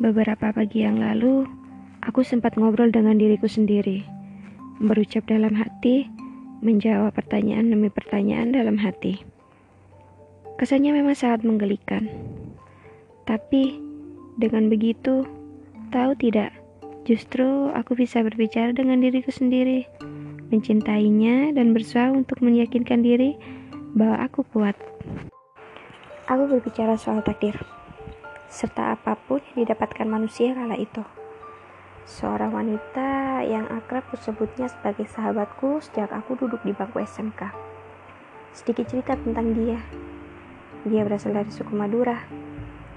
Beberapa pagi yang lalu, aku sempat ngobrol dengan diriku sendiri, berucap dalam hati, menjawab pertanyaan demi pertanyaan dalam hati. Kesannya memang sangat menggelikan, tapi dengan begitu, tahu tidak, justru aku bisa berbicara dengan diriku sendiri, mencintainya, dan berusaha untuk meyakinkan diri bahwa aku kuat. Aku berbicara soal takdir, serta apa pun yang didapatkan manusia kala itu. Seorang wanita yang akrab kusebutnya sebagai sahabatku sejak aku duduk di bangku SMK. Sedikit cerita tentang dia. Dia berasal dari suku Madura.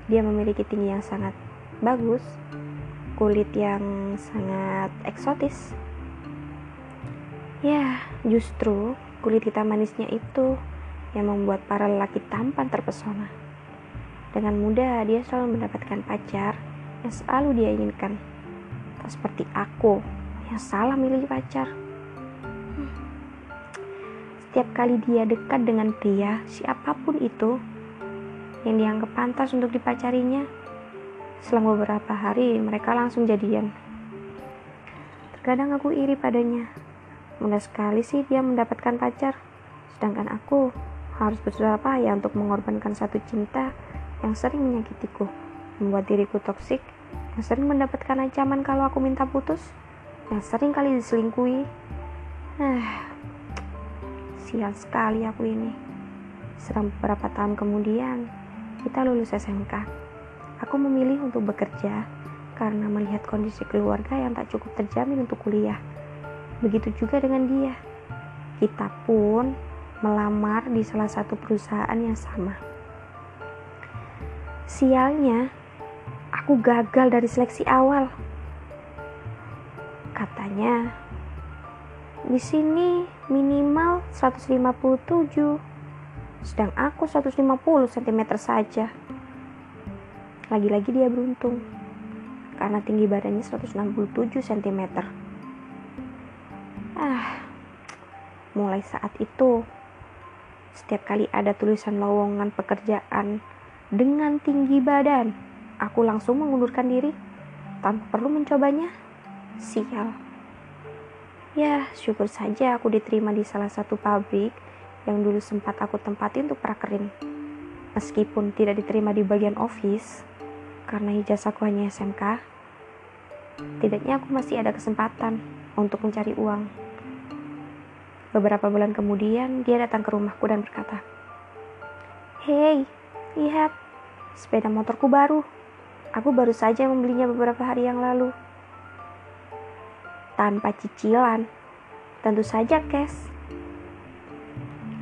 Dia memiliki tinggi yang sangat bagus, kulit yang sangat eksotis. Ya, justru kulit hitam manisnya itu yang membuat para lelaki tampan terpesona. Dengan mudah dia selalu mendapatkan pacar yang selalu dia inginkan. Tak seperti aku yang salah milih pacar. Setiap kali dia dekat dengan pria, siapa pun itu, yang dianggap pantas untuk dipacarinya, selang beberapa hari mereka langsung jadian. Terkadang aku iri padanya. Mudah sekali sih dia mendapatkan pacar, sedangkan aku harus bersusah payah untuk mengorbankan satu cinta yang sering menyakitiku, membuat diriku toksik, yang sering mendapatkan ancaman kalau aku minta putus, yang sering kali diselingkuhi. Ah, sial sekali aku ini. Serang beberapa tahun kemudian, kita lulus SMK. Aku memilih untuk bekerja karena melihat kondisi keluarga yang tak cukup terjamin untuk kuliah. Begitu juga dengan dia. Kita pun melamar di salah satu perusahaan yang sama. Sialnya, aku gagal dari seleksi awal. Katanya, di sini minimal 157, sedang aku 150 cm saja. Lagi-lagi dia beruntung, karena tinggi badannya 167 cm. Ah, mulai saat itu setiap kali ada tulisan lowongan pekerjaan dengan tinggi badan, aku langsung mengundurkan diri tanpa perlu mencobanya. Sial. Ya, syukur saja aku diterima di salah satu pabrik yang dulu sempat aku tempati untuk prakerin. Meskipun tidak diterima di bagian office, karena ijazahku hanya SMK, tidaknya aku masih ada kesempatan untuk mencari uang. Beberapa bulan kemudian, dia datang ke rumahku dan berkata, Hei, lihat, sepeda motorku baru. Aku baru saja membelinya beberapa hari yang lalu. Tanpa cicilan, tentu saja cash.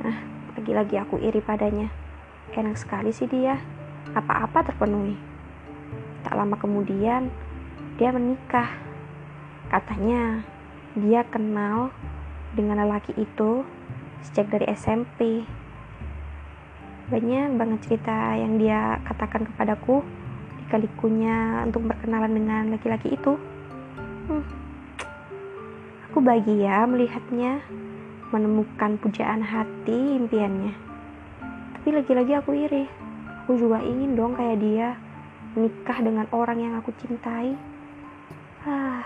Nah, lagi-lagi aku iri padanya. Enak sekali sih dia, apa-apa terpenuhi. Tak lama kemudian, dia menikah. Katanya, dia kenal dengan lelaki itu sejak dari SMP. Banyak banget cerita yang dia katakan kepadaku di kalikunya untuk berkenalan dengan laki-laki itu. Hmm. Aku bahagia melihatnya menemukan pujaan hati impiannya. Tapi lagi-lagi aku iri. Aku juga ingin dong kayak dia menikah dengan orang yang aku cintai. Ah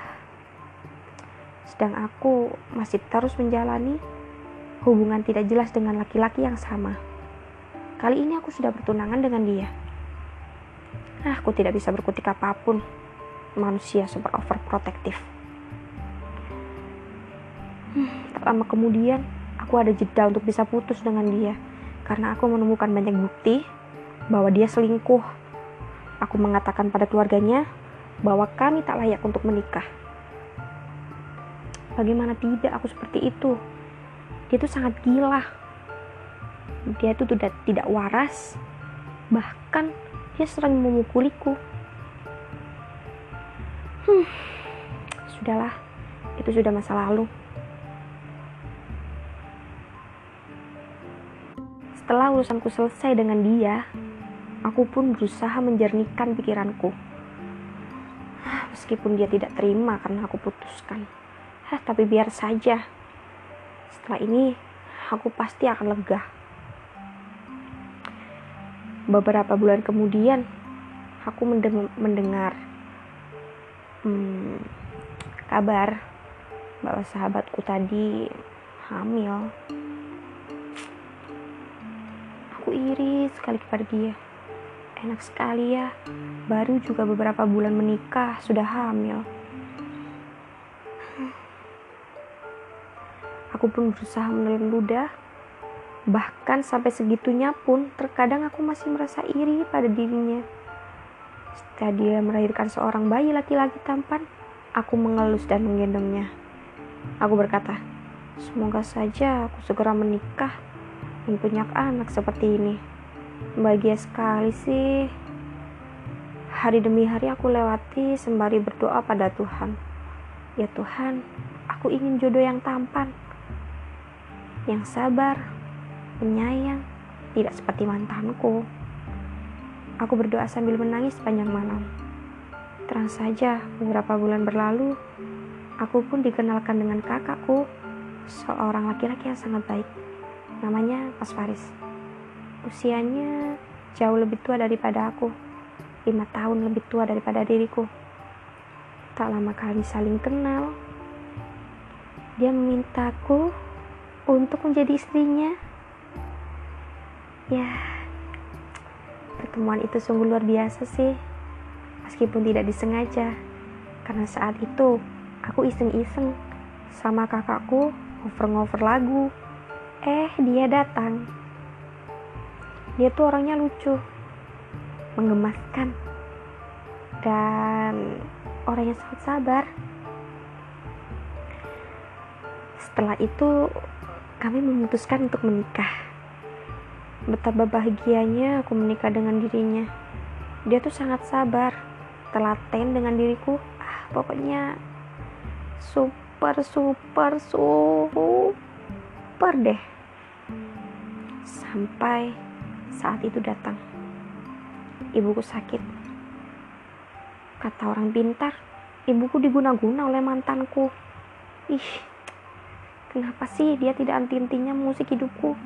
sedang aku masih terus menjalani hubungan tidak jelas dengan laki-laki yang sama. Kali ini aku sudah bertunangan dengan dia. Ah, aku tidak bisa berkutik apa pun. Manusia super overprotective. Hmm, tak lama kemudian, aku ada jeda untuk bisa putus dengan dia. Karena aku menemukan banyak bukti bahwa dia selingkuh. Aku mengatakan pada keluarganya bahwa kami tak layak untuk menikah. Bagaimana tidak aku seperti itu? Dia itu sangat gila. Dia itu tidak tidak waras. Bahkan dia sering memukuliku. Hmm, sudahlah, itu sudah masa lalu. Setelah urusanku selesai dengan dia, aku pun berusaha menjernihkan pikiranku. Meskipun dia tidak terima karena aku putuskan. Hah, tapi biar saja. Setelah ini, aku pasti akan lega. Beberapa bulan kemudian, aku mendengar hmm, kabar bahwa sahabatku tadi hamil. Aku iri sekali kepada dia. Enak sekali ya, baru juga beberapa bulan menikah sudah hamil. Aku pun berusaha menelan ludah. Bahkan sampai segitunya pun, terkadang aku masih merasa iri pada dirinya. Setelah dia melahirkan seorang bayi laki-laki tampan, aku mengelus dan menggendongnya. Aku berkata, semoga saja aku segera menikah dan punya anak seperti ini. Bahagia sekali sih. Hari demi hari aku lewati sembari berdoa pada Tuhan. Ya Tuhan, aku ingin jodoh yang tampan, yang sabar, penyayang, tidak seperti mantanku. Aku berdoa sambil menangis sepanjang malam. Terang saja, beberapa bulan berlalu, Aku pun dikenalkan dengan kakakku, seorang laki-laki yang sangat baik. Namanya Mas Faris. Usianya jauh lebih tua daripada aku, lima tahun lebih tua daripada diriku. Tak lama kali saling kenal, dia memintaku untuk menjadi istrinya. Ya, pertemuan itu sungguh luar biasa sih, meskipun tidak disengaja, karena saat itu Aku iseng-iseng sama kakakku ngover-ngover lagu. Eh, dia datang. Dia tuh orangnya lucu, menggemaskan, dan orang yang sangat sabar. Setelah itu, kami memutuskan untuk menikah. Betapa bahagianya aku menikah dengan dirinya. Dia tuh sangat sabar, telaten dengan diriku. Ah, pokoknya super super super deh. Sampai saat itu datang. Ibuku sakit. Kata orang pintar ibuku diguna-guna oleh mantanku. Ih kenapa sih dia tidak anti-intinya musik hidupku?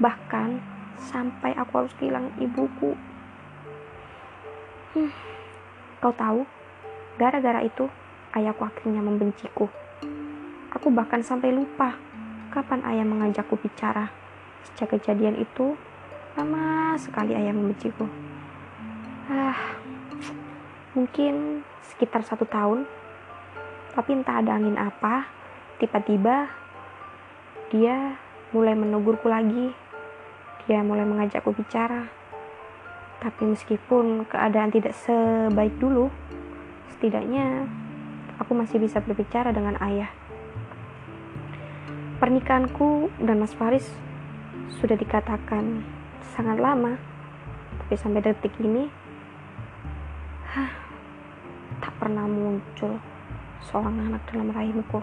Bahkan sampai aku harus kehilangan ibuku hmm, kau tahu gara-gara itu ayahku akhirnya membenciku. Aku bahkan sampai lupa kapan ayah mengajakku bicara. Sejak kejadian itu, lama sekali ayah membenciku. Ah, mungkin sekitar satu tahun. Tapi entah ada angin apa, tiba-tiba dia mulai menegurku lagi. Dia mulai mengajakku bicara. Tapi meskipun keadaan tidak sebaik dulu, setidaknya aku masih bisa berbicara dengan ayah. Pernikahanku dan Mas Faris sudah dikatakan sangat lama, tapi sampai detik ini, hah, tak pernah muncul seorang anak dalam rahimku.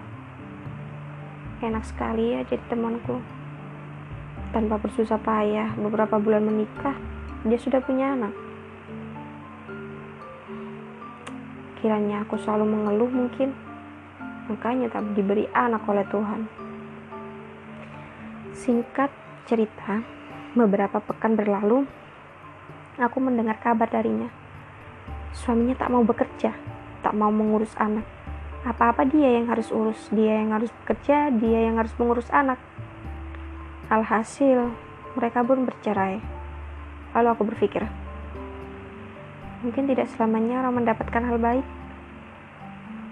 Enak sekali ya jadi temanku. Tanpa bersusah payah, beberapa bulan menikah, dia sudah punya anak. Kiranya aku selalu mengeluh mungkin, makanya tak diberi anak oleh Tuhan. Singkat cerita, beberapa pekan berlalu, aku mendengar kabar darinya. Suaminya tak mau bekerja, tak mau mengurus anak. Apa-apa dia yang harus urus, dia yang harus bekerja, dia yang harus mengurus anak. Alhasil, mereka pun bercerai. Lalu aku berpikir, Mungkin tidak selamanya orang mendapatkan hal baik.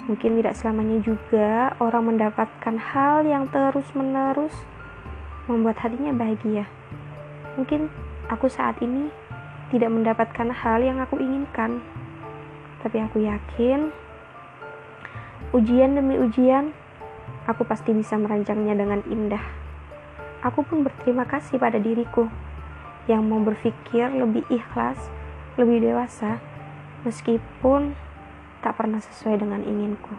Mungkin tidak selamanya juga orang mendapatkan hal yang terus-menerus membuat hatinya bahagia. Mungkin aku saat ini tidak mendapatkan hal yang aku inginkan, tapi aku yakin ujian demi ujian aku pasti bisa merancangnya dengan indah. Aku pun berterima kasih pada diriku yang mau berpikir lebih ikhlas lebih dewasa meskipun tak pernah sesuai dengan inginku.